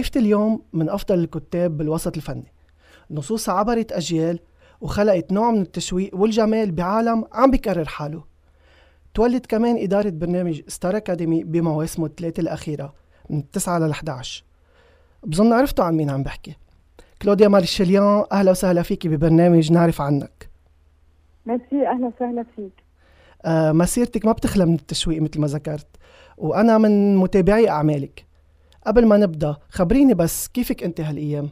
ضيفتي اليوم من أفضل الكتاب بالوسط الفني. نصوصها عبرت أجيال وخلقت نوع من التشويق والجمال بعالم عم بيكرر حاله. تولت كمان إدارة برنامج ستار أكاديمي بمواسمه الثلاثة الأخيرة من 9 ل 11 بظن عرفتوا عن مين عم بحكي. كلوديا مارشليان أهلا وسهلا فيكي ببرنامج نعرف عنك. ميرسي أهلا وسهلا فيك. آه مسيرتك ما بتخلى من التشويق مثل ما ذكرت وأنا من متابعي أعمالك. قبل ما نبدأ خبريني بس كيفك أنت هالأيام؟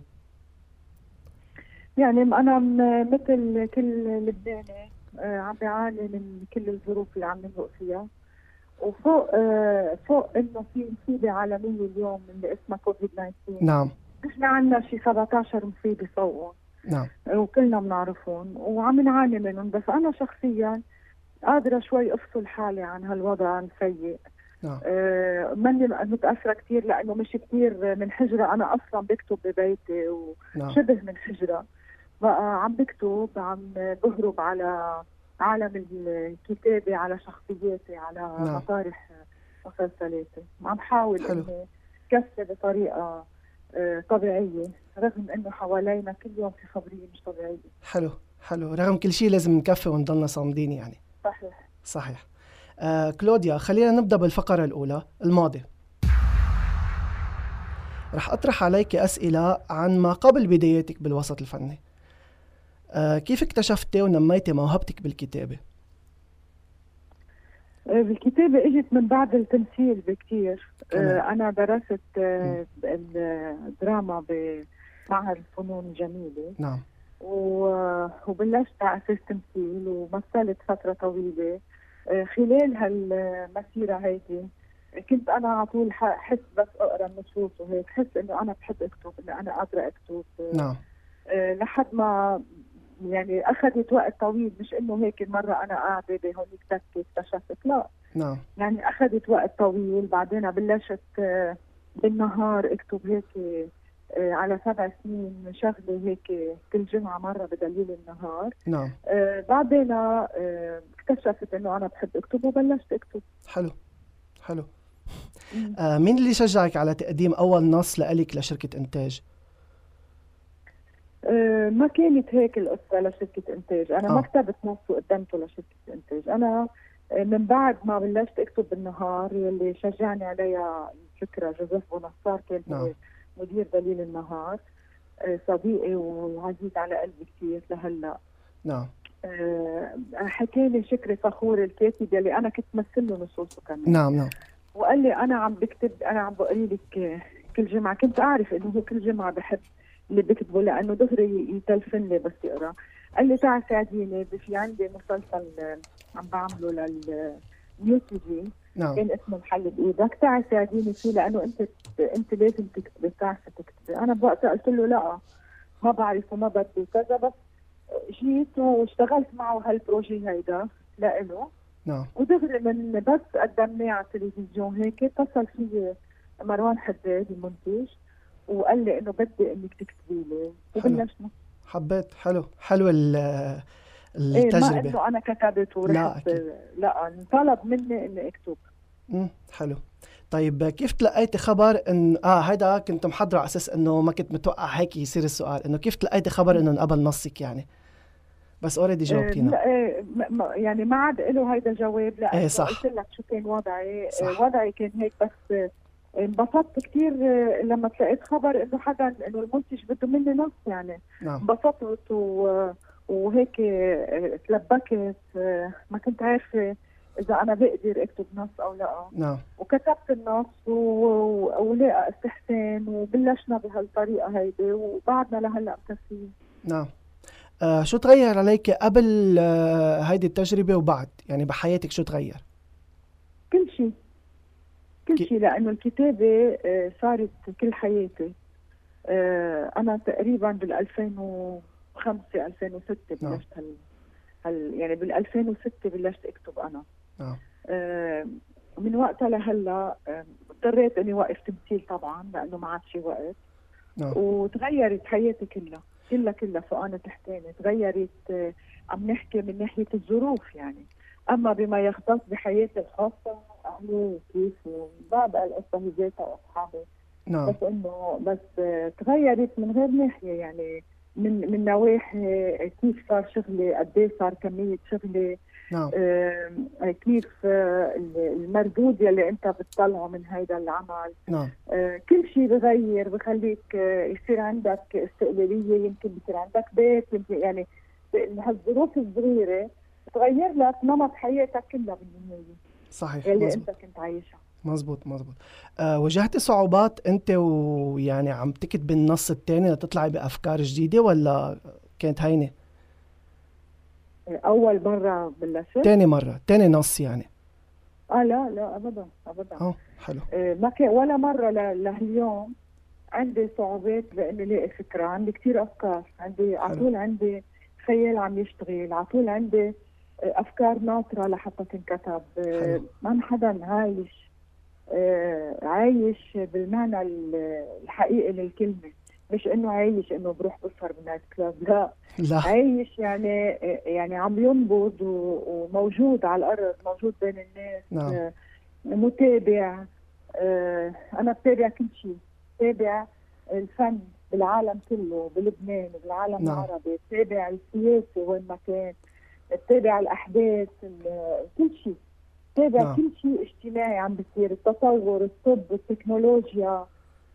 يعني أنا مثل كل لبناني آه، عم بعاني من كل الظروف اللي عم نمرق فيها. وفوق آه، فوق إنه في مصيبة عالمية اليوم اللي اسمها كوفيد 19 نعم. نحن عندنا شي 17 مصيبة فوقهم. نعم. وكلنا بنعرفهم وعم نعاني منهم. بس أنا شخصيا قادرة شوي أفصل حالي عن هالوضع السيء. نعم. آه ماني متأثرة كثير لأنه مش كثير من حجرة. أنا أصلا بكتب ببيتي نعم. وشبه من حجرة. بقى عم بكتب عم بهرب على عالم الكتابة على شخصياتي على نعم. مطارح مسلسلاتي. عم بحاول حلو. إني كفي بطريقة آه، طبيعية رغم إنه حوالينا كل يوم في خبرية مش طبيعية. حلو حلو. رغم كل شيء لازم نكفي ونضلنا صامدين يعني. صحيح. صحيح. آه كلوديا خلينا نبدأ بالفقرة الأولى الماضي. رح أطرح عليك أسئلة عن ما قبل بداياتك بالوسط الفني. آه كيف اكتشفتي ونميتي موهبتك بالكتابة؟ آه، بالكتابة إجت من بعد التمثيل تمام. آه، أنا درست آه، الدراما بمعهد الفنون الجميلة نعم. وبلشت على أساس تمثيل ومثلت فترة طويلة. خلال هالمسيرة هيدي كنت أنا على طول ح- أحس بس أقرأ النصوص وهيك بحس إنه أنا بحب أكتب إنه أنا قادرة أكتب. آه، نعم. آه، لحد ما يعني أخذت وقت طويل مش إنه هيك مرة أنا قاعدة بهونيك تكة اكتشفت لا. نعم. يعني أخذت وقت طويل بعدين بلشت آه، بالنهار أكتب هيك على سبع سنين شغلة هيك كل جمعة مرة بدليل النهار. نعم. آه، بعدين آه، اكتشفت إنه أنا بحب أكتب وبلشت أكتب. حلو. حلو. آه مين اللي شجعك على تقديم أول نص لإلك لشركة إنتاج؟ آه، ما كانت هيك القصة لشركة إنتاج. أنا آه. ما كتبت نص وقدمته لشركة إنتاج. أنا آه، من بعد ما بلشت أكتب بالنهار يلي شجعني عليها الفكرة جوزيف بونصار كان نعم. مدير دليل النهار آه، صديقي وعزيز على قلبي كثير لهلأ. نعم. آه، حكى لي شكري فخور الكاتب يلي أنا كنت مثل له نصوصه كمان. نعم نعم. وقال لي أنا عم بكتب أنا عم بقري لك كل جمعة. كنت أعرف إنه هو كل جمعة بحب اللي بكتبه لأنه دغري يتلفن لي بس يقرأ. قال لي تعال ساعديني في عندي مسلسل آه، عم بعمله للنيو تي في نعم. كان اسمه محل بايدك تعال ساعديني فيه لأنه أنت أنت لازم تكتبي بتعرفي تكتبي أنا بوقتها قلت له لا ما بعرف وما بدي كذا بس جيت واشتغلت معه هالبروجي هيدا لإله. نعم. ودغري من بس قدمناه على التلفزيون هيك اتصل في مروان حداد المنتج وقال لي إنه بدي إنك تكتبي لي. وبلشنا. حبيت. حلو. حلو ال- إيه ما إنه أنا كتبت لا، ورحت أكيد. لا انطلب مني إني أكتب. مم، حلو. طيب كيف تلقيتي خبر ان آه هيدا كنت محضرة على أساس إنه ما كنت متوقع هيك يصير السؤال إنه كيف تلقيتي خبر إنه انقبل نصك يعني؟ بس اوريدي إيه جاوبتينا. إيه ما- يعني ما عاد له هيدا جواب لا إيه صح. قلت لك شو كان وضعي صح. إيه وضعي كان هيك بس إيه، انبسطت كثير لما تلاقيت خبر إنه حدا إنه المنتج بده مني نص يعني. نعم. انبسطت و... وهيك تلبكت ما كنت عارفة إذا أنا بقدر اكتب نص أو لا. نعم. وكتبت النص و... ولقى استحسان وبلشنا بهالطريقة هيدي وبعدنا لهلأ مكفيين نعم. آه شو تغير عليك قبل آه هيدي التجربة وبعد؟ يعني بحياتك شو تغير؟ كل شيء. كل شيء لأنه الكتابة آه، صارت كل حياتي. آه، أنا تقريبا بال 2005 2006 نعم. بلشت هال, هال يعني بال 2006 بلشت أكتب أنا. نعم آه، من وقتها لهلا آه، اضطريت إني وقف تمثيل طبعا لأنه ما عاد في وقت. نعم وتغيرت حياتي كلها كلها كلها فوقانة تحتاني تغيرت آه، عم نحكي من ناحية الظروف يعني. أما بما يختص بحياتي الخاصة أهلي وكيف وبابا القصة هي ذاتها وأصحابي نعم. بس إنه بس تغيرت من غير ناحية يعني. من من نواحي كيف صار شغلي قد صار كمية شغلي. نعم. آه، كيف آه، المردود يلي انت بتطلعه من هذا العمل. نعم. آه، كل شيء بغير بخليك آه، يصير عندك استقلالية يمكن بصير عندك بيت يمكن يعني هالظروف الصغيرة بتغير لك نمط حياتك كلها بالنهاية. صحيح يلي مزبوط. انت كنت عايشها. مزبوط مزبوط. أه واجهت صعوبات انت ويعني عم تكتب بالنص الثاني لتطلعي بأفكار جديدة ولا كانت هينة؟ أول مرة بلشت ثاني مرة ثاني نص يعني. آه لا لا ابدا ابدا. آه حلو. آه، ما كان ولا مرة لهاليوم عندي صعوبات بإني لاقي فكرة. عندي كثير أفكار. عندي على. طول عندي خيال عم يشتغل. على طول عندي آه، أفكار ناطرة لحتى تنكتب. آه،. ما حدا عايش. آه، عايش بالمعنى ال- الحقيقي للكلمة. مش إنه عايش إنه بروح بسهر بالنايت كلاب لا لا عايش يعني يعني عم ينبض وموجود على الأرض موجود بين الناس نعم. آه، متابع آه، أنا بتابع كل شيء بتابع الفن بالعالم كله بلبنان بالعالم نعم. العربي بتابع السياسة وين ما كان بتابع الأحداث ال- كل شيء بتابع نعم. كل شيء اجتماعي عم بيصير التطور الطب التكنولوجيا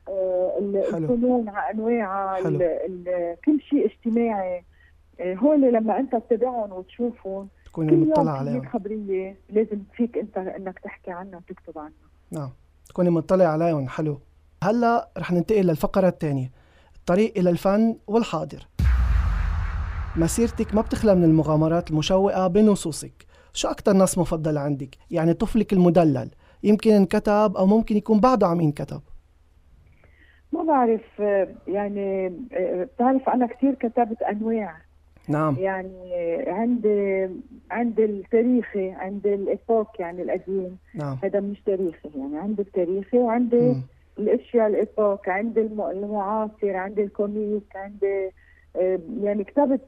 آه،. الفنون أنواعها كل شيء اجتماعي. آه، هول لما أنت تتابعهم وتشوفهم يوم مطلع عليهم. خبرية لازم فيك أنت إنك تحكي عنها وتكتب عنها. نعم. تكوني مطلع عليهم. حلو. هلأ رح ننتقل للفقرة الثانية. الطريق إلى الفن والحاضر. مسيرتك ما بتخلى من المغامرات المشوقة بنصوصك. شو أكتر نص مفضل عندك؟ يعني طفلك المدلل. يمكن انكتب أو ممكن يكون بعده عم ينكتب. ما بعرف آه، يعني آه، بتعرف أنا كثير كتبت أنواع. نعم. يعني عندي عندي التاريخي عندي ال époque يعني القديم. نعم. هذا مش تاريخي يعني عندي التاريخي وعندي. الأشياء ال époque عندي الم- المعاصر عندي ال comique عندي آه، يعني كتبت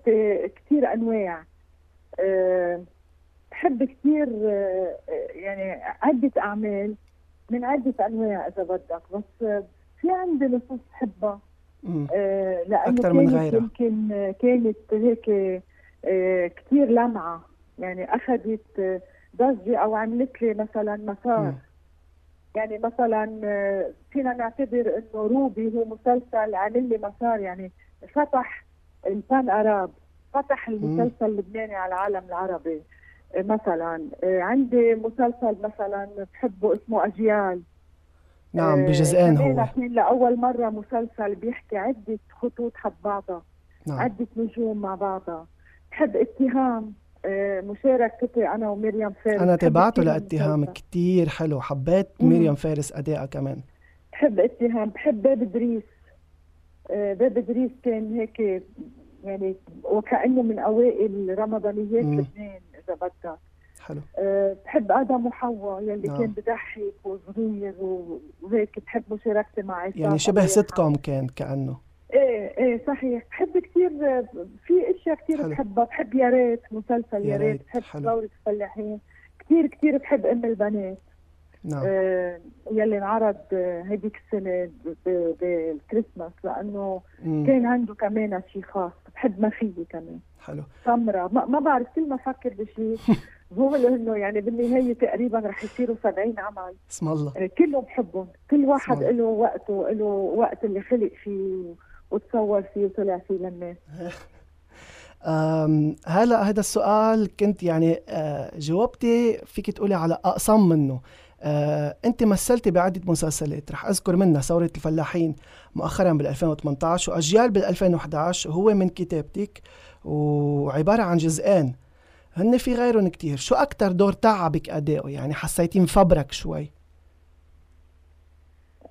كثير أنواع. بحب كثير يعني عدة أعمال من عدة أنواع إذا بدك بس في عندي نصوص بحبها مم. آه، لأنه أكتر من غيرها. يمكن كانت هيك آه، كثير لمعة. يعني أخذت آه، ضجة أو عملت لي مثلا مسار. يعني مثلا آه، فينا نعتبر إنه روبي هو مسلسل عامل لي مسار. يعني فتح البان أراب فتح المسلسل اللبناني على العالم العربي مثلا. عندي مسلسل مثلا بحبه اسمه أجيال. نعم آه، بجزئين هو. كان لأول مرة مسلسل بيحكي عدة خطوط حد بعضها نعم. عدة نجوم مع بعضها. بحب اتهام؟ آه، مشاركتي أنا ومريم فارس. أنا بحب تابعته لاتهام. كتير حلو حبيت. مريم فارس أدائها كمان. بحب اتهام؟ بحب باب دريس. آه، باب دريس كان هيك يعني وكأنه من أوائل رمضانيات. لبنان إذا بدك. حلو. آه، بحب آدم وحواء يلي نعم. كان بضحك وصغير وهيك بحب مشاركتي مع عصام يعني شبه. sit com كان كأنه. إيه إيه صحيح. بحب كثير في أشياء كثير حلو. بحبها بحب يا ريت مسلسل يا ريت. بحب. ثورة الفلاحين. كثير كثير بحب أم البنات. نعم. آه يلي انعرض آه، هيديك السنة بالكريسماس لأنه مم. كان عنده كمان شيء خاص. بحب ما فيي كمان. حلو. سمرة. ما, ما بعرف كل ما أفكر بشيء بقول انه يعني بالنهاية تقريبا رح يصيروا 70 عمل. اسم الله. آه، كلهم بحبهم كل واحد. له وقته له وقت اللي خلق فيه وتصور فيه وطلع فيه للناس. هلا هذا السؤال كنت يعني آه، جاوبتي فيك تقولي على اقسم منه. آه، أنت مثلتي بعدة مسلسلات. رح أذكر منها ثورة الفلاحين مؤخرا بال 2018 وأجيال بال 2011 هو من كتابتك وعبارة عن جزئين. هن في غيرهم كتير شو أكثر دور تعبك ادائه يعني حسيتي مفبرك شوي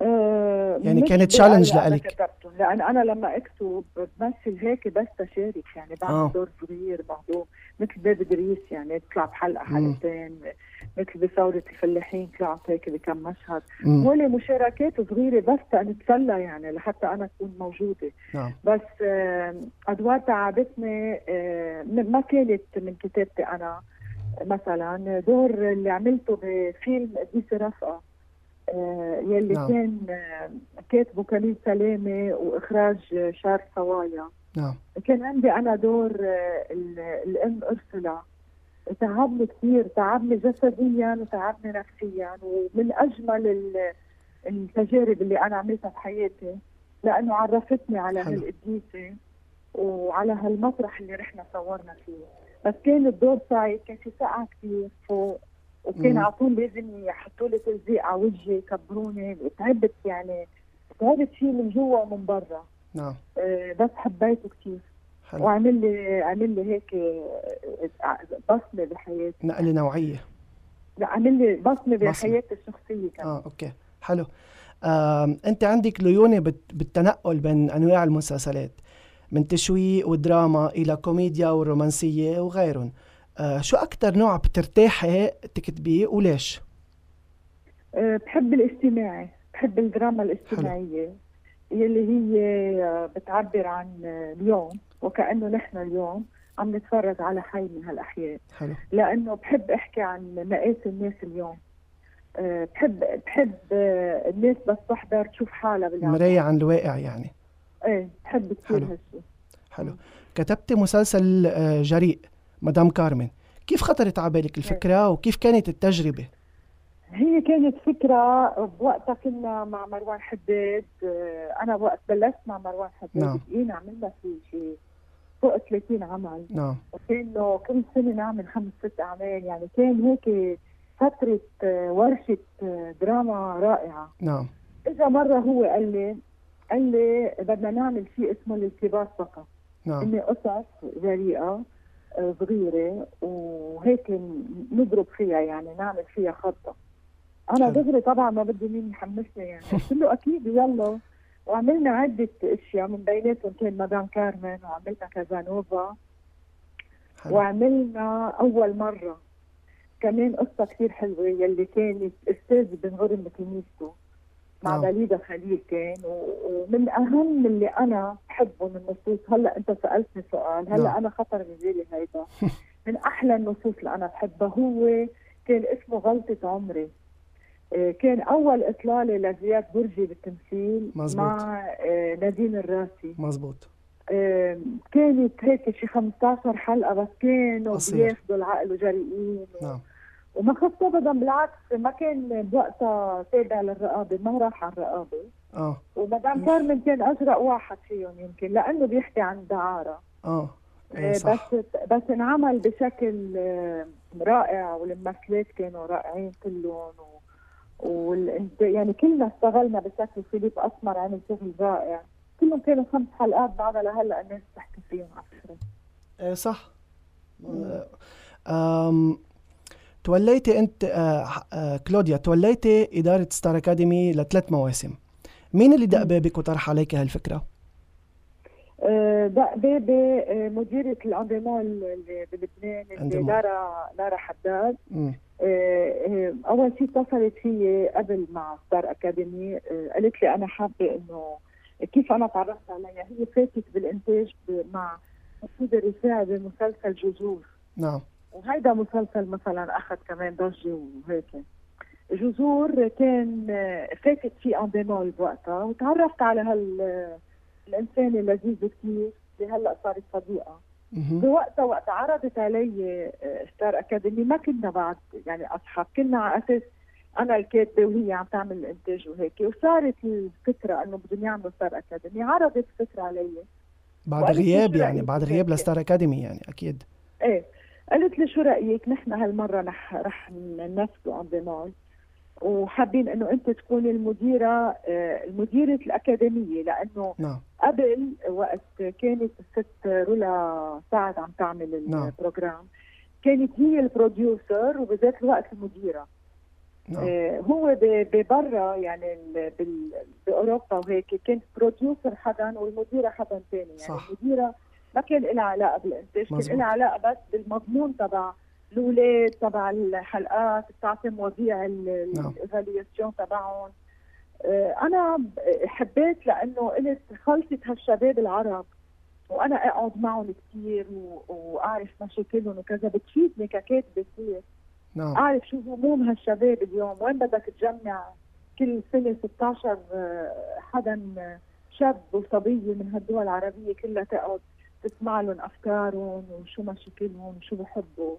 آه، يعني كانت أنا لإلك. لأن أنا لما أكتب بمثل هيك بس تشارك يعني بعمل آه. دور صغير بعده مثل باب دريس يعني بطلع بحلقة مم. حلقتين مثل بثوره الفلاحين طلعت هيك بكم مشهد. هول مشاركات صغيرة بس تنتسلى يعني لحتى أنا اكون موجودة. نعم. بس آه، أدوار تعبتني آه، ما كانت من كتابتي أنا. مثلا دور اللي عملته بفيلم قديسه رفقة آه، يلي نعم. كان كاتبه كميل سلامة وإخراج آه، شار صوايا. نعم. كان عندي أنا دور ال- الأم أرسلا. تعبني كثير تعبني جسديا وتعبني نفسيا ومن أجمل ال- التجارب اللي أنا عملتها في حياتي لأنه عرفتني على. هالقديسة وعلى هالمسرح اللي رحنا صورنا فيه. بس كان الدور صعب كان في سقعه كثير فوق وكان. على طول لازم يحطوا لي تلزيق على وجهي يكبروني. تعبت يعني تعبت فيه من جوا ومن برا. نعم. آه، بس حبيته كثير. حلو. وعمل لي عمل لي هيك آه، بصمة بحياتي. نقله نوعية. لا عمل لي بصمة. بحياتي الشخصية كمان. آه أوكي. حلو. آم، أنت عندك ليونة بت- بالتنقل بين أنواع المسلسلات من تشويق ودراما إلى كوميديا ورومانسية وغيرهم. آه شو أكثر نوع بترتاحي تكتبيه وليش؟ آه، بحب الاجتماعي. بحب الدراما الاجتماعية. يلي هي آه، بتعبر عن آه، اليوم. وكأنه نحن اليوم عم نتفرج على حي من هالاحياء حلو. لأنه بحب أحكي عن مآسي الناس اليوم. آه، بحب بحب آه، الناس بس تحضر تشوف حالها بالعالم. مراية عن الواقع يعني. إيه بحب كثير. هالشيء حلو. كتبت مسلسل آه، جريء مدام كارمن. كيف خطرت على بالك الفكرة وكيف كانت التجربة؟ هي كانت فكرة بوقتها كنا مع مروان حداد آه، أنا وقت بلشت مع مروان حداد نعم. بقينا عملنا في شيء فوق 30 عمل. نعم. وكانه كل سنة نعمل خمس ست أعمال. يعني كان هيك فترة آه، ورشة آه، دراما رائعة. نعم. إجا مرة هو قال لي قال لي بدنا نعمل شيء اسمه الالتباس فقط. نعم. إني قصص جريئة صغيرة وهيك نضرب فيها يعني نعمل فيها خطة. أنا حلو. دغري طبعا ما بدي مين يحمسني يعني. قلت له أكيد يلا. وعملنا عدة أشياء من بيناتهم كان مدام كارمن وعملنا كازانوفا. وعملنا أول مرة. كمان قصة كثير حلوة يلي كانت أستاذ بن غرم بكنيسته مع نعم. بليدة خليل كان. ومن أهم اللي أنا بحبه من النصوص. هلأ أنت سألتني سؤال هلأ نعم. أنا خطر ببالي هيدا. من أحلى النصوص اللي أنا بحبها. هو كان اسمه غلطة عمري. آه، كان أول إطلالة لزياد برجي بالتمثيل مزبوط. مع آه، نادين الراسي. مزبوط. آه، كانت هيك شي 15 حلقة بس كانوا. بياخذوا العقل وجريئين. نعم. وما خفت ابدا بالعكس ما كان بوقتها تابع للرقابة ما راح على الرقابة. آه. ومدام كارمن كان أجرأ واحد فيهم يمكن لأنه بيحكي عن الدعاره آه. آه، إيه صح. بس بس انعمل بشكل رائع والممثلات كانوا رائعين كلهم و... وال... يعني كلنا اشتغلنا بشكل فيليب أسمر عمل شغل رائع كلهم كانوا خمس حلقات بعدها لهلأ الناس بتحكي فيهم فكره إيه صح. أم توليتي أنت آه آه كلوديا توليتي إدارة ستار أكاديمي لثلاث مواسم. مين اللي دق بابك وطرح عليك هالفكرة؟ آه، دق بابي آه، مديرة ال Endemol اللي بلبنان اللي. لارا لارا حداد. آه، آه، أول شيء اتصلت فيي قبل مع ستار أكاديمي آه، قالت لي أنا حابة إنه كيف أنا تعرفت عليها؟ هي فاتت بالإنتاج ب- مع مسعود الرفاعي بمسلسل جذور نعم. وهيدا مسلسل مثلا أخذ كمان ضجة وهيك. جذور كان فاتت فيه أنظمة بوقتها وتعرفت على هال الإنسانة اللذيذة كثير اللي هلأ صارت صديقة. مهم. بوقتها وقت عرضت علي آه، ستار أكاديمي ما كنا بعد يعني أصحاب كنا على أساس أنا الكاتبة وهي عم تعمل الإنتاج وهيك. وصارت الفكرة إنه بدهم يعملوا ستار أكاديمي. عرضت الفكرة علي. بعد غياب يعني بعد؟ غياب لستار أكاديمي يعني أكيد. إيه. قالت لي شو رأيك؟ نحن هالمرة رح رح ننفذوا Endemol وحابين إنه أنت تكوني المديرة آه، المديره الأكاديمية لأنه نعم قبل وقت كانت الست رولا سعد عم تعمل نعم. ال program كانت هي ال producer وبذات الوقت المديرة نعم آه هو ببرا يعني بأوروبا وهيك كانت producer حدا والمديرة حدا ثاني يعني صح. المديرة ما كان لها علاقة بالإنتاج كان. لها علاقة بس بالمضمون تبع الاولاد تبع الحلقات بتعطي مواضيع ال- نعم. تبعهم. آه، أنا حبيت لأنه قلت خلطة هالشباب العرب وأنا أقعد معهم كثير وأعرف مشاكلهم وكذا. بتفيدني ككاتبه كثير نعم. أعرف شو هموم هالشباب اليوم. وين بدك تجمع كل سنة 16 آه، حدا شاب وصبية من هالدول العربية كلها تقعد تسمع لهم أفكارهم وشو مشاكلهم وشو بحبوا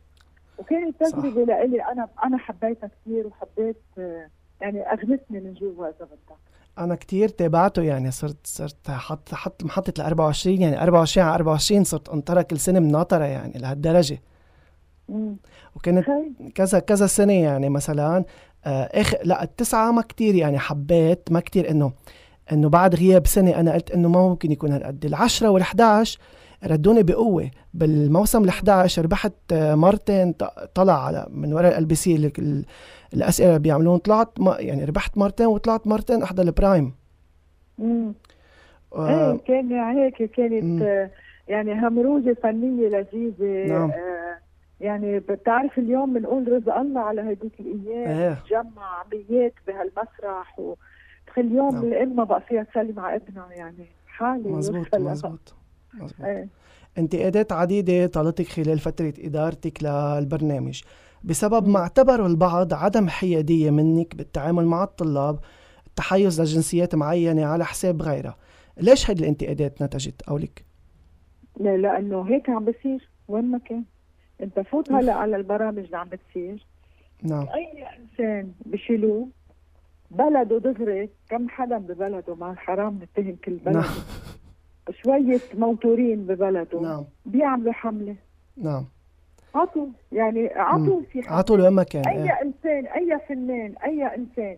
وكانت تجربة لإلي. أنا أنا حبيتها كثير وحبيت آه، يعني أغنتني من جوا إذا بدك. أنا كثير تابعته يعني صرت صرت حط حط محطة ال 24 يعني 24 على 24 صرت انطرها كل سنه مناطره يعني لهالدرجة. وكانت كذا كذا سنة يعني مثلا آه اخر لا التسعة ما كتير يعني حبيت ما كتير إنه إنه بعد غياب سنة أنا قلت إنه ما ممكن يكون هالقد. العشرة وال11 ردوني بقوة بالموسم ال11 ربحت آه، مرتين طلع على من وراء ال بي سي الأسئلة اللي بيعملون طلعت يعني ربحت مرتين وطلعت مرتين إحدى البرايم امم آه إيه كان هيك كانت مم. يعني همروجه فنية لذيذة نعم. آه يعني بتعرف اليوم بنقول رزق الله على هديك الأيام إيه. جمع ميات بهالمسرح وتخيل اليوم نعم. الام ما بقى فيها تسلي مع ابنها يعني حالي مزبوط مزبوط إيه. انتقادات عديدة طالتك خلال فترة إدارتك للبرنامج. بسبب ما اعتبره البعض عدم حيادية منك بالتعامل مع الطلاب التحيز لجنسيات معينة على حساب غيرها ليش هيدي الانتقادات نتجت؟ قولك؟ لا لأنه هيك عم بصير وين ما كان. أنت فوت هلا على البرامج اللي عم بتصير. نعم. أي إنسان بشيلوه بلده دغري كم حدا ببلده ما حرام نتهم كل بلد نعم. شوية موتورين ببلده. نعم. بيعملوا حملة. نعم. عطوا يعني عطوا في حملة. عطوا لما كان أي إيه. إنسان أي فنان أي إنسان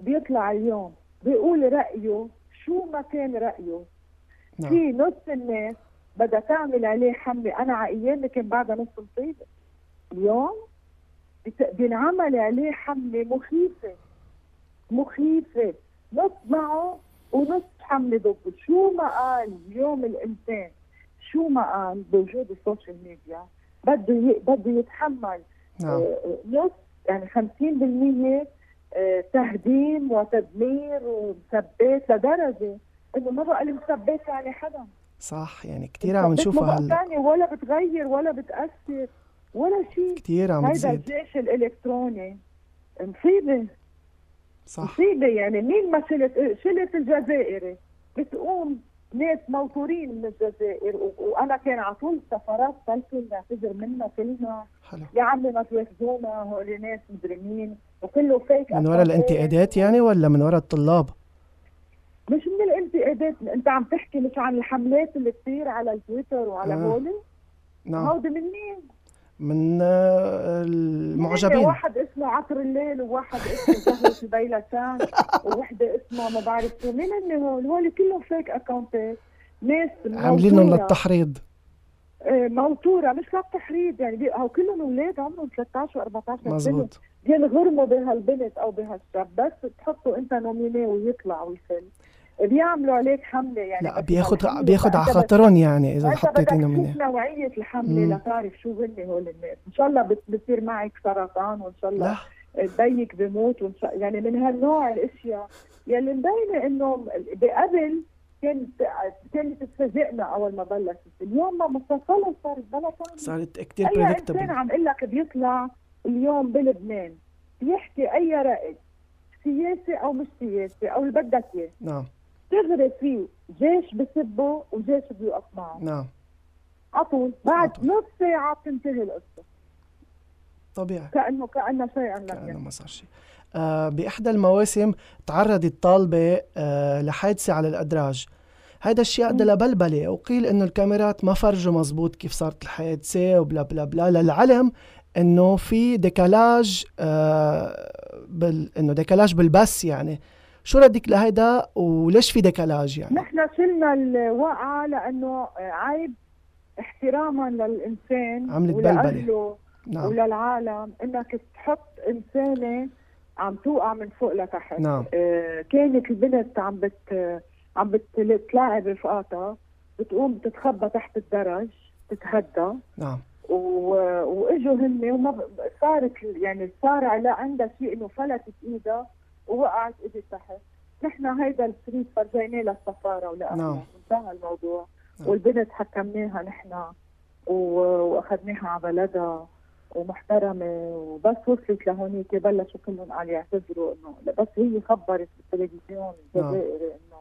بيطلع اليوم بيقول رأيه شو ما كان رأيه. نعم. في نص الناس بدها تعمل عليه حملة. أنا على أيامي كان بعدها نص مصيبة. اليوم بينعمل عليه حملة مخيفة. مخيفة. نص معه ونص حملة ضده شو ما قال اليوم الإنسان شو ما قال بوجود ال social media بده بده يتحمل. نعم. آه نص يعني 50% آه تهديم وتدمير ومسبات لدرجة إنه ما بقى المسبات يعني حدا. صح يعني كثير عم نشوفها هلا. ولا بتغير ولا بتأثر ولا شيء. كثير عم تزيد هيدا الجيش الإلكتروني مصيبة. صح. مصيبة يعني. مين ما شلت شلت الجزائري بتقوم ناس موتورين من الجزائر. وأنا كان على طول سفرات سلفي نعتذر منها كلنا حلو. يا عمي ما تواخذونا هول ناس مجرمين. وكله fake من وراء الانتقادات يعني ولا من وراء الطلاب؟ مش من الانتقادات. أنت عم تحكي مش عن الحملات اللي بتصير على التويتر وعلى آه. هولي؟ نعم. هودي من مين؟ من آه، المعجبين. واحد اسمه عطر الليل وواحد اسمه زهرة البيلسان ووحدة اسمها ما بعرف شو مين هن هول. هول كلهم fake account ات ناس عاملينهم للتحريض إيه، موتورة مش للتحريض يعني هو كلهم أولاد عمرهم 13 و14 سنة. مزبوط بينغرموا بهالبنت أو بهالشاب. بس تحطوا أنت nominé ويطلع ويفل بيعملوا عليك حملة يعني لا بياخذ بياخذ على خاطرهم يعني إذا حطيتي nominé نوعية الحملة لتعرف شو هن هول الناس؟ إن شاء الله بتصير معك سرطان وإن شاء الله بيك بموت وإن شاء يعني من هالنوع الأشياء يلي مبينة إنه بقبل كانت كانت تفاجئنا أول ما بلشت اليوم ما خلص صارت بلا صارت كثير أي إنسان عم أقول لك بيطلع اليوم بلبنان بيحكي أي رأي سياسي أو مش سياسي أو اللي بدك إياه. نعم. تغري فيه جيش بسبه وجيش بيوقف معه نعم. عطول بعد نص ساعة بتنتهي القصة. طبيعي. كأنه كأنه شيئا لم كأنه ما صار شيء. آه بإحدى المواسم تعرضت طالبة آه لحادثة على الأدراج. هذا الشيء أدى لبلبلة. وقيل إنه الكاميرات ما فرجوا مزبوط كيف صارت الحادثة وبلا بلا بلا. للعلم إنه في ديكالاج آه بال إنه ديكالاج بالبث يعني. شو ردك لهيدا وليش في ديكالاج يعني؟ نحن شلنا الوقعة لأنه عيب احتراما للإنسان عملت بلبلة نعم. وللعالم إنك تحط إنسانة عم توقع من فوق لتحت نعم. آه كانت البنت عم بت عم بتلاعب رفقاتها بتقوم تتخبى تحت الدرج تتهدى نعم و... وإجوا هن وما صارت يعني صار على عندها شيء إنه فلتت إيدها ووقعت اجت تحت. نحن هيدا الشريط فرجيناه للسفارة ولأهلها نعم. انتهى الموضوع. نعم. والبنت حكمناها نحن وأخذناها على بلدها ومحترمة وبس وصلت لهونيك بلشوا كلهم قال يعتذروا إنه بس هي خبرت بالتلفزيون الجزائري إنه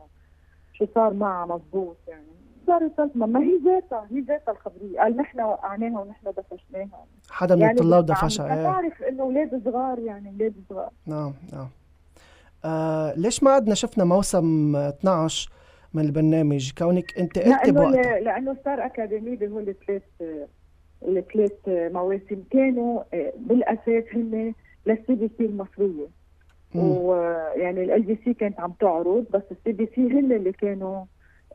شو صار معها مضبوط يعني. صارت صدمه ما هي ذاتها هي ذاتها الخبرية. قال نحن وقعناها ونحن دفشناها. حدا من يعني الطلاب دفشها إيه. تعرف إنه أولاد صغار يعني أولاد صغار. نعم نعم. آه ليش ما عدنا شفنا موسم 12 من البرنامج؟ كونك أنت قلت لأنه بوقتها لأنه ستار أكاديمي هو الثلاث الثلاث مواسم. كانوا آه، بالأساس هن للسي بي سي المصرية. ويعني ال بي سي كانت عم تعرض بس السي بي سي هن اللي كانوا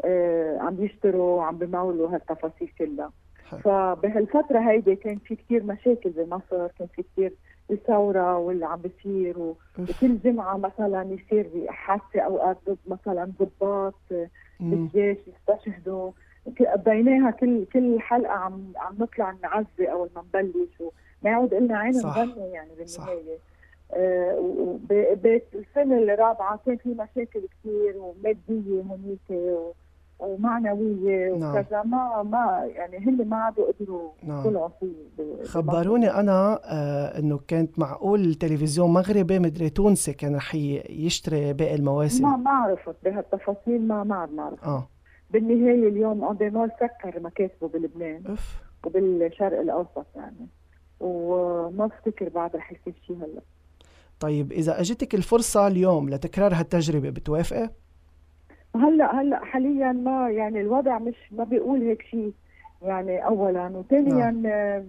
آه، عم يشتروا وعم بمولوا هالتفاصيل كلها. حلو. فبهالفترة هيدي كان في كتير مشاكل بمصر كان في كتير الثورة واللي عم بيصير و-. وكل جمعة مثلا يصير حادثة أوقات ضد مثلا ضباط. بالجيش يستشهدوا بيناها كل كل حلقة عم عم نطلع نعزي أول ما نبلش وما يعود إلنا عين صح. نغني يعني صح. بالنهاية آه، بالسنة الرابعة كان في مشاكل كثير ومادية هنيك و- ومعنوية نعم. وكذا. ما ما يعني هن ما عادوا قدروا نعم. يطلعوا فيه خبروني أنا آه إنه كانت معقول التلفزيون مغربي مدري تونسي كان رح يشتري باقي ما المواسم؟ ما عرفت. بهالتفاصيل ما ما عاد نعرف آه. بالنهاية اليوم أنديمول سكر مكاتبه بلبنان. اف وبالشرق الأوسط يعني. وما بفتكر بعد رح يصير شيء هلا. طيب إذا أجتك الفرصة اليوم لتكرار هالتجربة بتوافقي؟ هلا هلا حاليا ما يعني الوضع مش ما بيقول هيك شيء. يعني اولا وثانيا آه،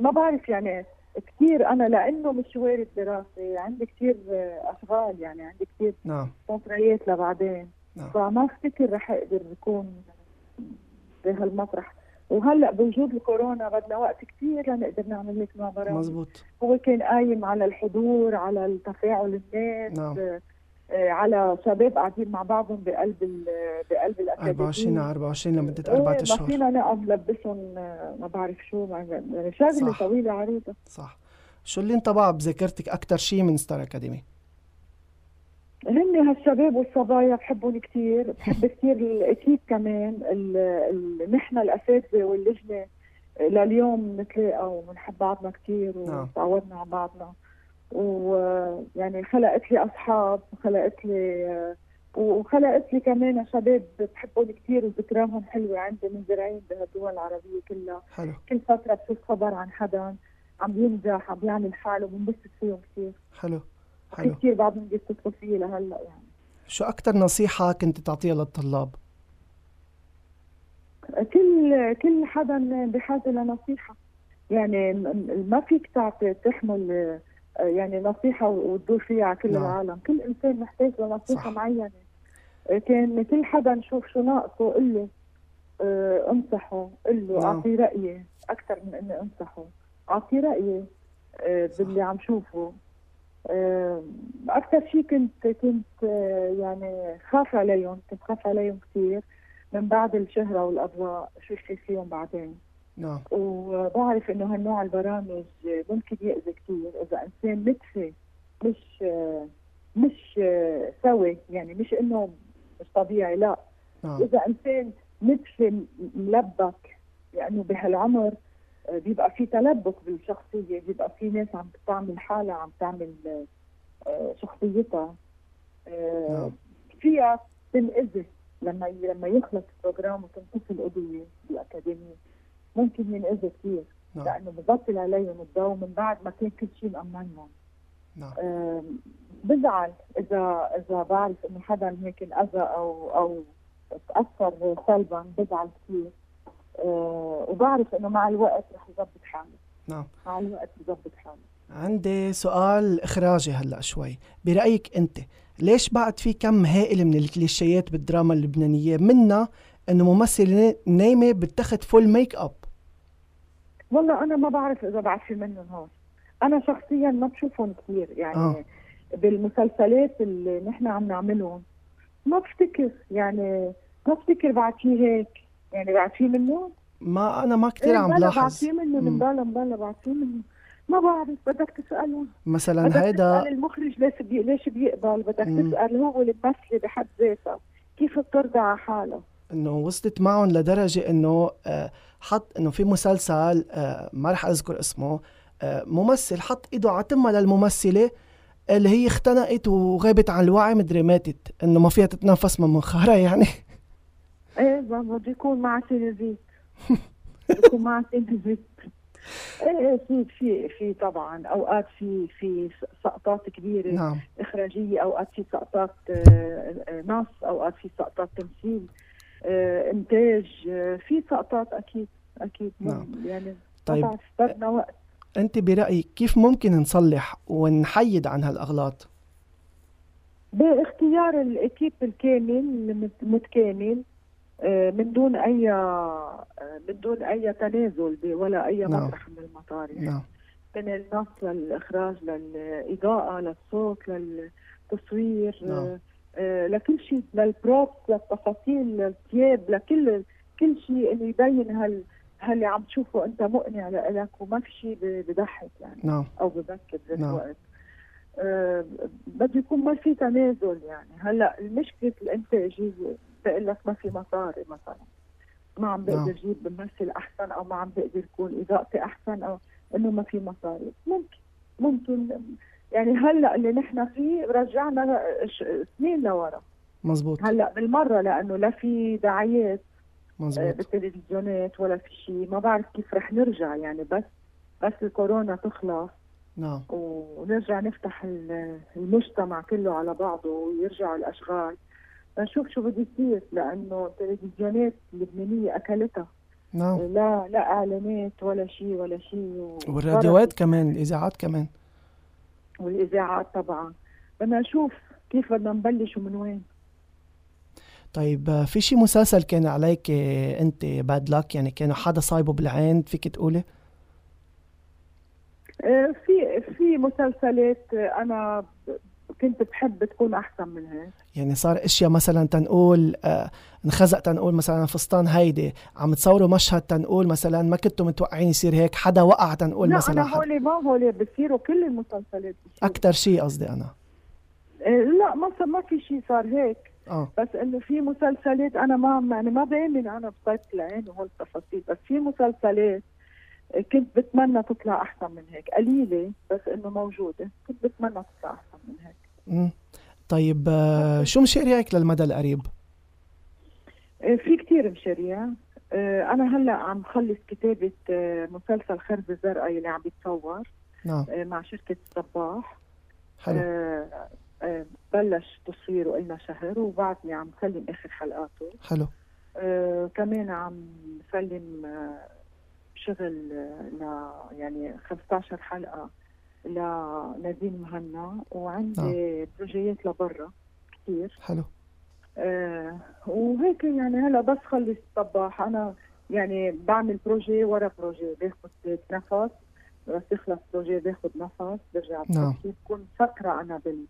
ما بعرف يعني كثير أنا لأنه مشواري الدراسي عندي كثير آه، أشغال يعني عندي كثير نعم. لبعدين. نعم. فما أفتكر رح أقدر اكون بهالمطرح. وهلأ بوجود الكورونا بدنا وقت كثير لنقدر نعمل هيك مع برامج مزبوط. هو كان قايم على الحضور على التفاعل الناس نعم. آه، آه، على شباب قاعدين مع بعضهم بقلب بقلب الاكاديميه 24 على 24 لمدة أربع ما أشهر فينا نقف نلبسهم آه، ما بعرف شو ما- يعني شغلة. طويلة عريضة صح شو اللي انطبع بذاكرتك أكثر شيء من ستار أكاديمي؟ هن هالشباب والصبايا بحبهم كثير بحب كثير الأكيد كمان ال- ال- نحن الأساتذة واللجنة لليوم نتلاقى وبنحب بعضنا كثير نعم. وتعودنا على بعضنا ويعني خلقت لي أصحاب وخلقت لي وخلقت لي كمان شباب بحبهم كثير وذكراهم حلوة عندي منزرعين بهالدول العربية كلها. حلو. كل فترة بشوف خبر عن حدا عم ينجح عم يعمل حاله بنبسط فيهم كثير حلو حلو. كثير بعضهم بيتصلوا فيي لهلأ يعني. شو أكثر نصيحة كنت تعطيها للطلاب؟ كل كل حدا بحاجة لنصيحة. يعني ما فيك تعطي تحمل آه، يعني نصيحة وتدور فيها على كل نعم. العالم كل إنسان محتاج لنصيحة. معينة كان كل حدا نشوف شو ناقصه قل له آه، انصحه قل له نعم. اعطيه رأيي أكثر من إني أنصحه اعطيه رأيي آه، باللي عم شوفه آه، أكثر شيء كنت كنت آه، يعني خاف عليهم كنت خاف عليهم كثير من بعد الشهرة والأضواء شو يصير فيهم بعدين نعم. وبعرف إنه هالنوع البرامج ممكن يأذي كثير إذا إنسان متفي مش مش سوي يعني مش إنه مش طبيعي لا. نعم. إذا إنسان متفي ملبك لأنه بهالعمر بيبقى في تلبك بالشخصية بيبقى في ناس عم تعمل حالها عم تعمل آه، شخصيتها. آه، نعم. فيها تنأذي لما لما يخلص البروجرام وتنفصل قضية بالأكاديمية. ممكن ينأذي كثير نعم. لأنه ببطل عليهم الضوء من بعد ما كان كل شيء مأمنهم. نعم. بزعل إذا إذا بعرف إنه حدا هيك انأذى أو أو تأثر سلبا بزعل كثير آه، وبعرف إنه مع الوقت رح يظبط حاله نعم. مع الوقت يظبط حاله عندي سؤال إخراجي هلأ شوي. برأيك أنت ليش بعد في كم هائل من الكليشيهات بالدراما اللبنانية منها أنه ممثلة نايمة بتاخد full makeup والله أنا ما بعرف إذا بعد في منهم هون أنا شخصيا ما بشوفهم كثير يعني. آه. بالمسلسلات اللي نحن عم نعملهم ما بفتكر يعني ما بفتكر بعد في هيك يعني بعد في منه ما أنا ما كتير عم بلا بعد بلاحظ في منه مم. من بلا بلا بعد في منه ما بعرف بدك تسألهم مثلا هيدا تسأل المخرج ليش بي ليش بيقبل بدك مم. تسأل هو الممثله بحد ذاتها كيف بترضى على حالها إنه وصلت معهم لدرجة إنه آه، حط إنه في مسلسل آه، ما رح أذكر اسمه آه، ممثل حط إيده على تمها للممثلة اللي هي اختنقت وغابت عن الوعي مدري ماتت إنه ما فيها تتنفس من منخارها يعني. إيه بده يكون مع تلفزيت يكون مع تلفزيت إيه إيه في في في طبعا أوقات في في سقطات كبيرة نعم. إخراجية أوقات في سقطات آه، نص أوقات في سقطات تمثيل. إنتاج آه، في سقطات أكيد أكيد نعم. يعني طيب. بدنا وقت أنت برأيك كيف ممكن نصلح ونحيد عن هالأغلاط باختيار الإكيب الكامل المتكامل آه، من دون أي آه، من دون أي تنازل ولا أي نعم. مطرح من المطارح نعم من النص للإخراج للإضاءة للصوت للتصوير نعم. آه، آه، لكل شيء للبروبس للتفاصيل للثياب لكل كل شيء انه يبين هال هاللي عم تشوفه أنت مقنع لك وما في شيء بضحك يعني نعم أو ببكت بنفس نعم. الوقت آه، بده يكون ما في تنازل يعني هلأ المشكلة الانتاجيه بقول لك ما في مصاري مثلا ما عم بقدر نعم. أجيب ممثل أحسن أو ما عم بقدر يكون إضاءتي أحسن أو إنه ما في مصاري ممكن ممكن يعني هلأ اللي نحن فيه رجعنا سنين لورا. مزبوط. هلأ بالمرة لأنه لا في دعايات آه، مزبوط. بالتلفزيونات ولا في شيء. ما بعرف كيف رح نرجع يعني بس بس الكورونا تخلص. نعم. ونرجع نفتح ال- المجتمع كله على بعضه ويرجعوا الأشغال. نشوف شو بده يصير لأنه التلفزيونات اللبنانية أكلتها. نعم. لا لا إعلانات ولا شيء ولا شيء. والراديوات كمان الإذاعات كمان. والإذاعات طبعا. بدنا نشوف كيف بدنا نبلش ومن وين. طيب آه، في شي مسلسل كان عليك آه، أنت باد لك يعني كانوا حدا صايبه بالعين فيك تقولي آه، في في مسلسلات أنا كنت بحب تكون أحسن من هيك. يعني صار إشياء مثلا تنقول آه انخزق تنقول مثلا فستان هيدي عم تصوروا مشهد تنقول مثلا ما كنتوا متوقعين يصير هيك حدا وقع تنقول لا مثلا حدا. هولي ما هولي بصيروا كل المسلسلات. أكثر شيء قصدي أنا. آه، لا ما ما في شيء صار هيك. آه. بس إنه في مسلسلات أنا ما يعني ما بامن أنا بطيبة العين وهول التفاصيل بس في مسلسلات كنت بتمنى تطلع أحسن من هيك قليلة بس إنه موجودة كنت بتمنى تطلع أحسن من هيك. مم. طيب آه شو مشاريعك للمدى القريب؟ آه، في كتير مشاريع. آه، أنا هلأ عم خلص كتابة مسلسل خرب الزرقاء اللي عم بيتصور نعم. مع شركة الصباح حلو. بلش تصويره قلنا شهر وبعدني عم سلم آخر حلقاته. حلو. آه، كمان عم سلم شغل ل يعني 15 حلقة. لنادين مهنا. وعندي projet ات لبرا كثير حلو. آه وهيك يعني هلا بس خلص الصباح أنا يعني بعمل projet ورا projet باخذ نفس. بس يخلص projet باخذ نفس برجع نعم. بكون فترة أنا بال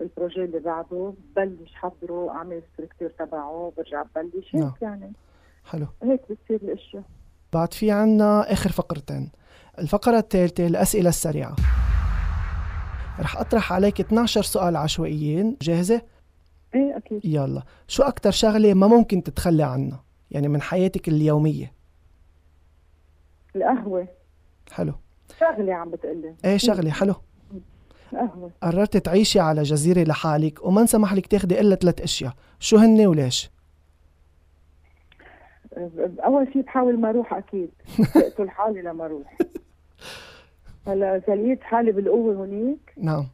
بال projet اللي بعده. ببلش حضره أعمل structure تبعه برجع ببلش. هيك نعم. يعني. حلو. هيك بتصير الاشياء بعد في عنا آخر فقرتين. الفقرة الثالثة الأسئلة السريعة. رح أطرح عليك 12 سؤال عشوائيين. جاهزة؟ إيه أكيد. يلا. شو أكتر شغلة ما ممكن تتخلى عنها؟ يعني من حياتك اليومية. القهوة. حلو. شغلة عم بتقلي. إيه شغلة. حلو. القهوة. قررت تعيشي على جزيرة لحالك وما انسمح لك تاخدي إلا ثلاث أشياء. شو هن وليش؟ أول شيء بحاول ما أروح أكيد. بقتل حالي لما أروح. هلا اذا لقيت حالي بالقوة هونيك. نعم.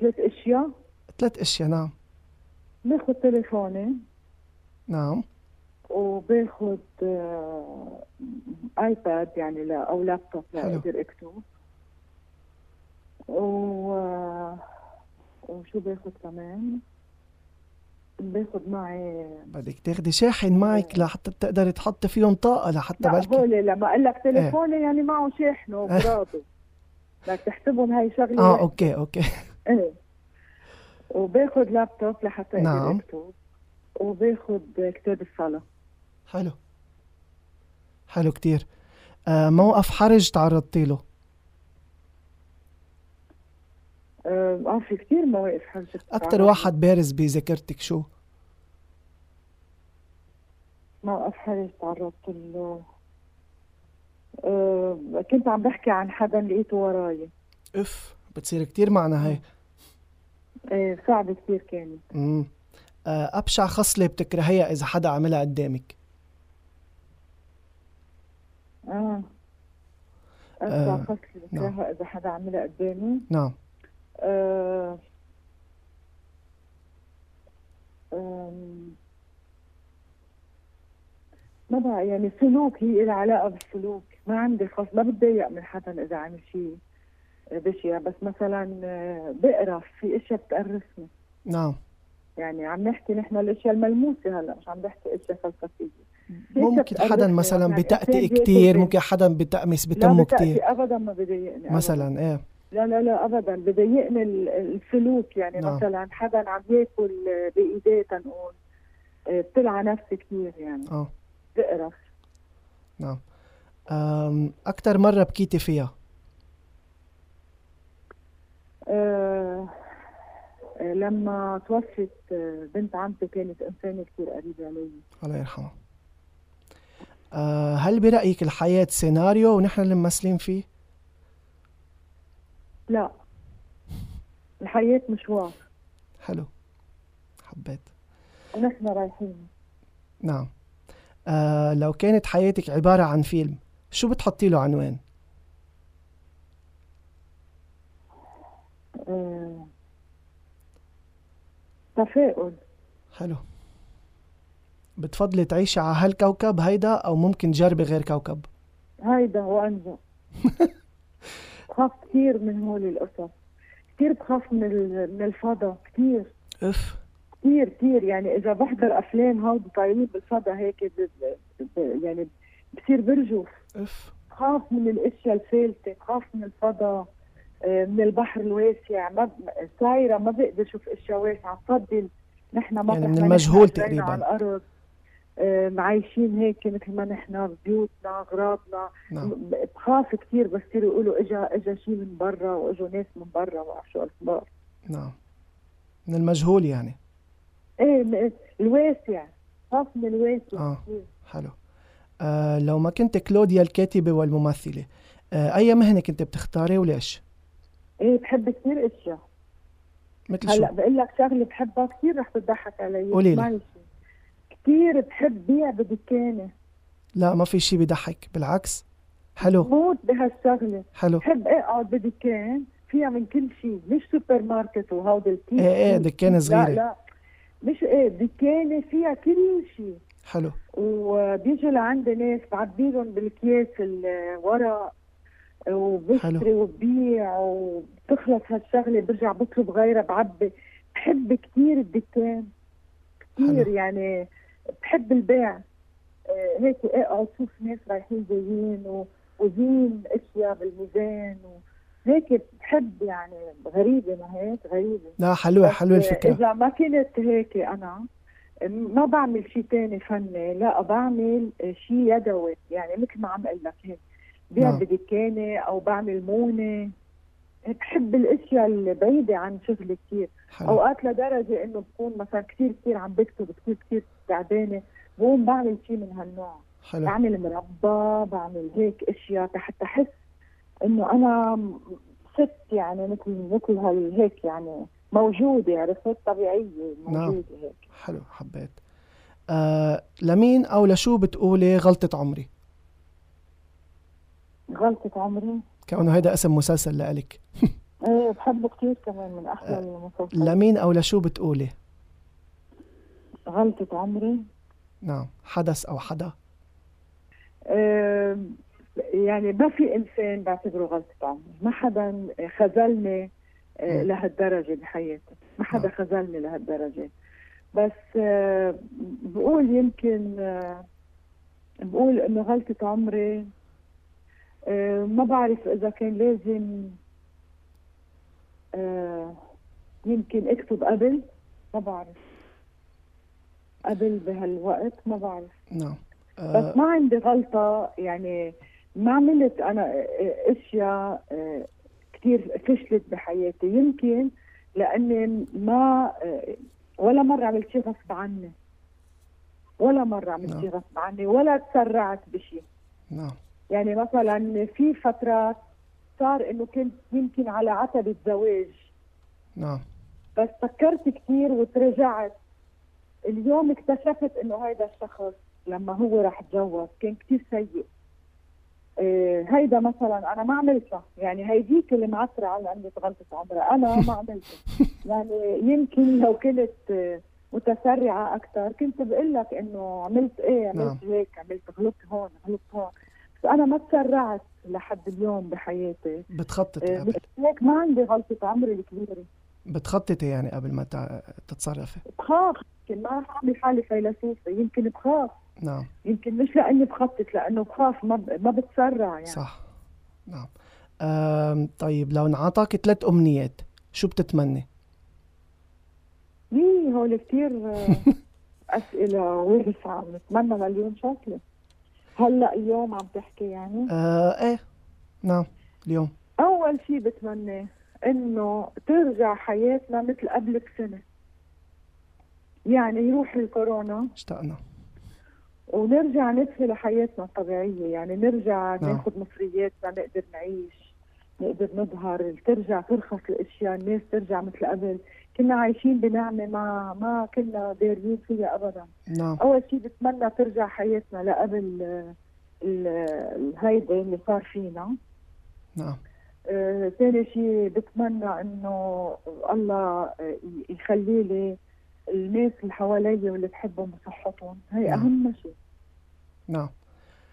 ثلاث أشياء. ثلاث أشياء نعم. باخذ تليفوني. نعم. وباخذ آه، آيباد يعني لا أو لابتوب. لاقدر أكتب. و آه، وشو باخذ كمان؟ باخذ معي بدك تاخدي شاحن معك لحتى تقدري تحطي فيهم طاقة لحتى بلكي هول لما أقول لك تليفوني يعني معه شاحنه وبراده بدك تحسبهم هاي شغلة. آه. okay okay. إيه. وباخذ لابتوب لحتى نعم. اكتب وباخذ كتاب الصلاة. حلو. حلو كتير. آه موقف حرج تعرضتي له؟ آه آه، في كثير مواقف حرجت أكتر واحد بارز بذاكرتك شو؟ موقف حرج تعرضت له أه كنت عم بحكي عن حدا لقيته وراي. أف بتصير كتير معنا هاي. إيه صعبة كثير كانت. امم أبشع خصلة بتكرهيها إذا حدا عملها قدامك. آه. آه، أسرع خصلة نعم. بكرهها إذا حدا عملها قدامي. نعم. آه، ما بعرف يعني سلوك هي لها علاقة بالسلوك ما عندي خاص ما بتضايق من حدا إذا عمل شيء بشع بس مثلا آه، بقرف في إشياء بتقرفني نعم. يعني عم نحكي نحن الإشياء الملموسة هلأ مش عم نحكي إشياء فلسفية. في ممكن حدا مثلا يعني بتأتئ بياكل ممكن حدا بتأمس لا بتمه بتأتي كتير ابدا ما بضايقني. مثلا إيه. لا لا لا ابدا. بضايقني ال- السلوك. يعني نعم. مثلا حدا عم ياكل بإيديه تنقول آه، بتلعى نفسي كثير يعني. آه. بقرف. نعم. أم أكتر مرة بكيتي فيها؟ آه، لما توفت آه، بنت عمتي كانت إنسانة كثير قريبة علي الله يرحمه أه هل برأيك الحياة سيناريو ونحن اللي ممثلين فيه؟ لا. الحياة مشوار. حلو. حبيت. ونحن رايحين. نعم. أه لو كانت حياتك عبارة عن فيلم شو بتحطي له عنوان؟ آه تفاؤل. حلو. بتفضلي تعيشي على هالكوكب؟ هيدا؟ أو ممكن تجربي غير كوكب؟ هيدا وانجا بخاف كثير من هول القصص. كثير بخاف من من الفضاء كثير اف كثير كثير يعني إذا بحضر أفلام هودي طايرين بالفضاء هيك ب- ب- يعني بصير برجف اف بخاف من الأشياء الفالته بخاف من الفضاء آه، من البحر الواسع. ما ب- صايره ما بقدر أشوف أشياء واسعة. بفضل نحن مطرح يعني من ما المجهول تقريباً. على الأرض. عايشين هيك مثل ما نحن بيوتنا اغراضنا نعم بخاف كثير بس يصيروا يقولوا اجا إجا شيء من برا وإجوا ناس من برا ما بعرف شو أخبار نعم من المجهول يعني إيه الواسع خاف من الواسع آه. كثير. حلو آه لو ما كنت كلوديا الكاتبة والممثلة آه أي مهنة كنت بتختاري وليش؟ إيه بحب كثير أشياء مثل؟ هلأ بقول لك شغلة بحبها كثير رح تضحك علي قولي لي. كثير بحب بيع بدكانة. لا ما في شي بيضحك بالعكس. حلو. موت بهالشغلة. حلو. بحب أقعد بدكان فيها من كل شيء مش سوبر ماركت وهودي الكيس. إيه إيه دكانة صغيرة. لا. لا مش إيه دكانة فيها كل شيء حلو. وبيجوا لعندي ناس بعبي لهم بالكياس الورق وبشتري حلو. وببيع وبتخلص هالشغلة. برجع بطلب غيرها بعبي. بحب كثير الدكان. كثير. يعني بحب البيع. آه، هيك اقعد شوف ناس رايحين جايين و- وزين أشياء بالميزان وهيك بحب يعني غريبة ما هيك غريبة. لا حلوة بس حلوة الفكرة. إذا ما كنت هيك أنا ما بعمل شيء تاني فني لا بعمل شيء يدوي. يعني مثل ما عم أقول لك هيك بيع نعم. بدكانة أو بعمل مونة. بحب الأشياء البعيدة عن شغلي كثير أوقات لدرجة إنه بكون مثلا كثير كثير عم بكتب كثير كثير تعبانة بقوم بعمل شيء من هالنوع. حلو. بعمل مربى بعمل هيك أشياء حتى أحس إنه أنا ست يعني مثل مثل هيك يعني موجودة عرفت؟ طبيعية نعم. موجودة هيك. حلو حبيت. آه لمين أو لشو بتقولي غلطة عمري؟ غلطة عمري؟ كونه هيدا اسم مسلسل لإلك. إيه بحبه كثير كمان من أحلى المسلسلات. لمين أو لشو بتقولي؟ غلطة عمري. نعم حدث أو حدا. آه يعني ما في إنسان بعتبره غلطة عمري. ما حدا خذلني آه. لهالدرجة بحياتي. ما حدا نعم. خذلني لهالدرجة. بس آه بقول يمكن آه بقول إنه غلطة عمري آه ما بعرف إذا كان لازم آه يمكن أكتب قبل ما بعرف. قبل بهالوقت ما بعرف. نعم. بس آه ما عندي غلطة يعني ما عملت أنا أشياء آه، كثير فشلت بحياتي. يمكن لأني ما آه، ولا مرة عملت شيء غصب عني. ولا مرة عملت نعم. شيء غصب عني ولا تسرعت بشيء نعم. يعني مثلا في فترات صار إنه كنت يمكن على عتبة زواج نعم. بس فكرت كثير وترجعت. اليوم اكتشفت إنه هيدا الشخص لما هو راح تجوز كان كثير سيء. إيه هيدا مثلا أنا ما عملتها يعني هيديك اللي معترة على عندي غلطة عمرها. أنا ما عملتها يعني يمكن لو كنت متسرعة أكثر كنت بقول لك إنه عملت إيه عملت نعم. هيك عملت غلطت هون غلطت هون. أنا ما تسرعت لحد اليوم بحياتي. بتخططي إيه هيك ما عندي غلطة عمري الكبيرة. بتخططي يعني قبل ما تتصرفي؟ بخاف يمكن ما رح أعمل حالي فيلسوفه يمكن بخاف. نعم. يمكن مش لأني بخطط لأنه بخاف ما ب... ما بتسرع يعني. صح. نعم. أم طيب لو انعطاك ثلاث أمنيات شو بتتمني؟ إيه هول كثير أسئلة واسعه بنتمنى مليون شغله هلأ اليوم عم تحكي يعني؟ آه إيه نعم اليوم. أول شيء بتمنى إنه ترجع حياتنا مثل قبل بسنه يعني يروح الكورونا. اشتقنا. ونرجع ندخل حياتنا الطبيعية. يعني نرجع نعم. ناخذ مصرياتنا نقدر نعيش نقدر نظهر ترجع ترخص الأشياء الناس ترجع مثل قبل. كنا عايشين بنعمة ما ما كنا دارين فيها ابدا. نعم. أول شيء بتمنى ترجع حياتنا لقبل الهيدا اللي صار فينا. نعم. آه، ثاني شيء بتمنى إنه الله يخلي لي الناس اللي حوالي واللي بحبهم بصحتهم. هي نعم. أهم شيء نعم.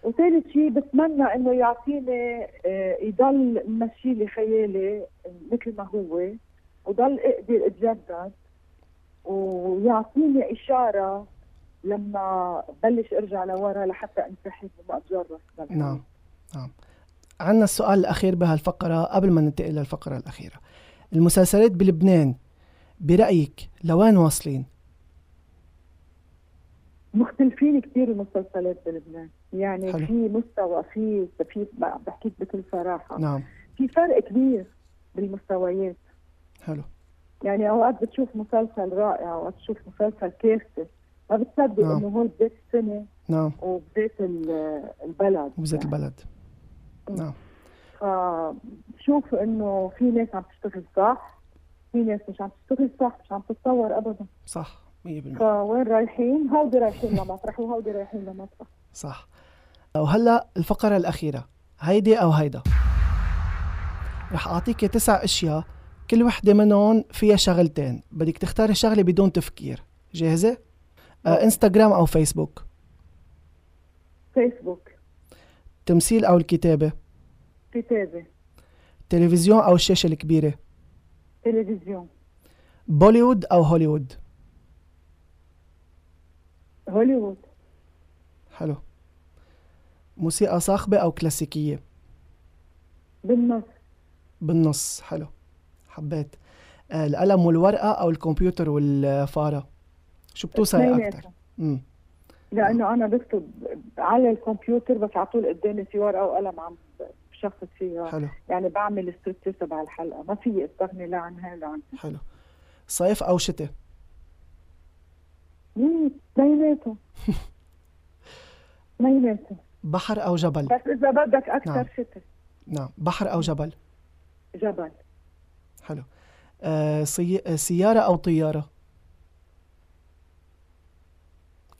وثالث شيء بتمنى إنه يعطيني آه، يضل ماشي لي خيالي مثل ما هو. وضل أقدر اتجدد. ويعطيني إشارة لما بلش أرجع لورا لحتى انسحب وما اتجرس نعم نعم. عندنا السؤال الأخير بهالفقرة قبل ما ننتقل للفقره الأخيرة. المسلسلات بلبنان برأيك لوين واصلين؟ مختلفين كثير المسلسلات بلبنان. يعني حلو. في مستوى في في بحكيك بكل صراحة. نعم. في فرق كبير بالمستويات. حلو. يعني أوقات بتشوف مسلسل رائع أوقات بتشوف مسلسل كارثة ما بتصدق نعم. إنه هو بداية السنة نعم. وبداية البلد. وبداية يعني. البلد نعم. فشوف إنه في ناس عم تشتغل صح في ناس مش عم تشتغل صح مش عم تتطور ابدا. صح 100% فوين رايحين؟ هودي رايحين لمطرح وهودي رايحين لمطرح. صح. وهلا الفقرة الأخيرة. هيدي أو هيدا. رح أعطيك تسع أشياء كل وحدة منهم فيها شغلتين. بدك تختاري شغلة بدون تفكير. جاهزة؟ آه إنستغرام أو فيسبوك؟ فيسبوك. تمثيل أو الكتابة؟ كتابة. تلفزيون أو الشاشة الكبيرة؟ تلفزيون. بوليوود أو هوليوود؟ هوليوود. حلو. موسيقى صاخبة أو كلاسيكية؟ بالنص. بالنص. حلو. حبيت آه القلم والورقة أو الكمبيوتر والفارة. شو بتوصلي أكثر؟ امم لأنه أنا بكتب على الكمبيوتر بس على طول قدامي في ورقة وقلم عم شخص فيها. حلو. يعني بعمل ستريتش تبع الحلقة. ما في استغني لا عنها لا عنها. حلو. صيف أو شتاء؟ بيناتهم بيناتهم بحر أو جبل؟ بس إذا بدك أكثر نعم. شتاء. نعم. بحر أو جبل؟ جبل. حلو. آه سي... سيارة أو طيارة؟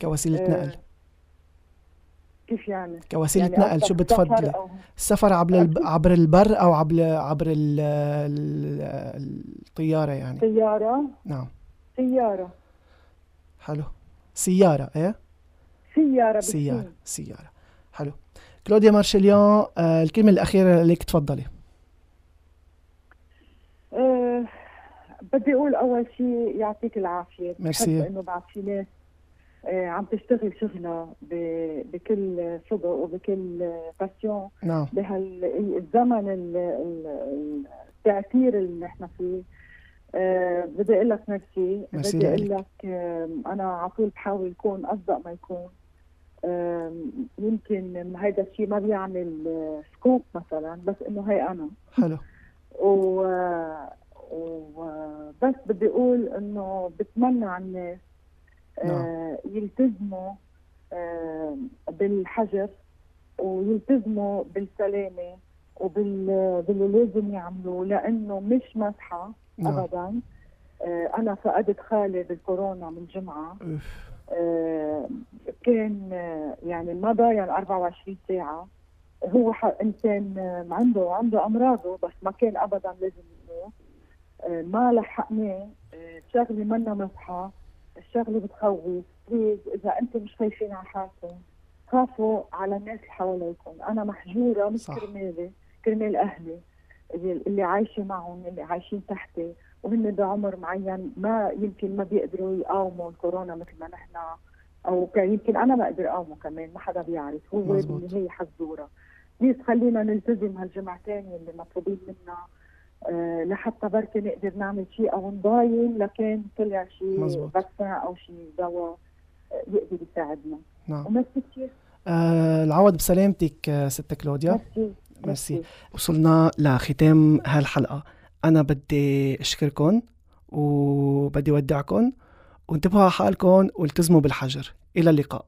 كوسيلة آه. نقل. كيف يعني؟ كوسيلة يعني نقل شو بتفضلي؟ السفر عبر الب... عبر البر أو عبر عبر ال... الطيارة يعني. سياره نعم. سيارة. حلو. سيارة إيه؟ سيارة سيارة سيارة. حلو. كلوديا مارشليون آه الكلمة الأخيرة لك تفضلي أه بدي أقول أول شيء يعطيك العافية. ميرسي. إنه بعد في ناس آه، عم تشتغل شغلها بكل صدق وبكل passion. نعم. بهالزمن التأثير اللي نحن فيه. أه بدي أقول لك ميرسي. بدي أقول لك أنا على طول بحاول اكون أصدق ما يكون. أه يمكن هذا الشيء ما بيعمل سكوب مثلا بس إنه هي أنا. حلو. و وبس بدي أقول إنه بتمنى على الناس آه، نعم. يلتزموا آه، بالحجر ويلتزموا بالسلامة وبال باللي لازم يعملوه لأنه مش مسحه نعم. ابدا. آه، أنا فقدت خالي بالكورونا من جمعة. كان يعني ما ضايع 24 ساعة. هو إنسان عنده عنده أمراضه بس ما كان ابدا لازم يموت. ما لحقناه الشغله منا مصحى الشغلة بتخوف بليز إذا أنتم مش خايفين على حالكم خافوا على الناس اللي حواليكم. أنا محجورة مش. كرمالي كرمال أهلي اللي اللي عايشة معهم اللي عايشين تحتي. وهن بعمر معين ما يمكن ما بيقدروا يقاوموا الكورونا مثل ما نحن. أو يمكن أنا ما أقدر أقاومه كمان ما حدا بيعرف. هو مزبوط. بالنهايه حزوره please خلينا نلتزم هالجمعتين اللي مطلوبين منا. لحتى بركي نقدر نعمل شيء أو نضاين لكن طلع شيء. vaccin أو شيء دواء آه، يقدر يساعدنا. نعم. وميرسي كثير آه العوض بسلامتك آه، ست كلوديا. merci merci. وصلنا لختام هالحلقة. أنا بدي أشكركم وبدي أودعكم وانتبهوا على حالكم والتزموا بالحجر. إلى اللقاء.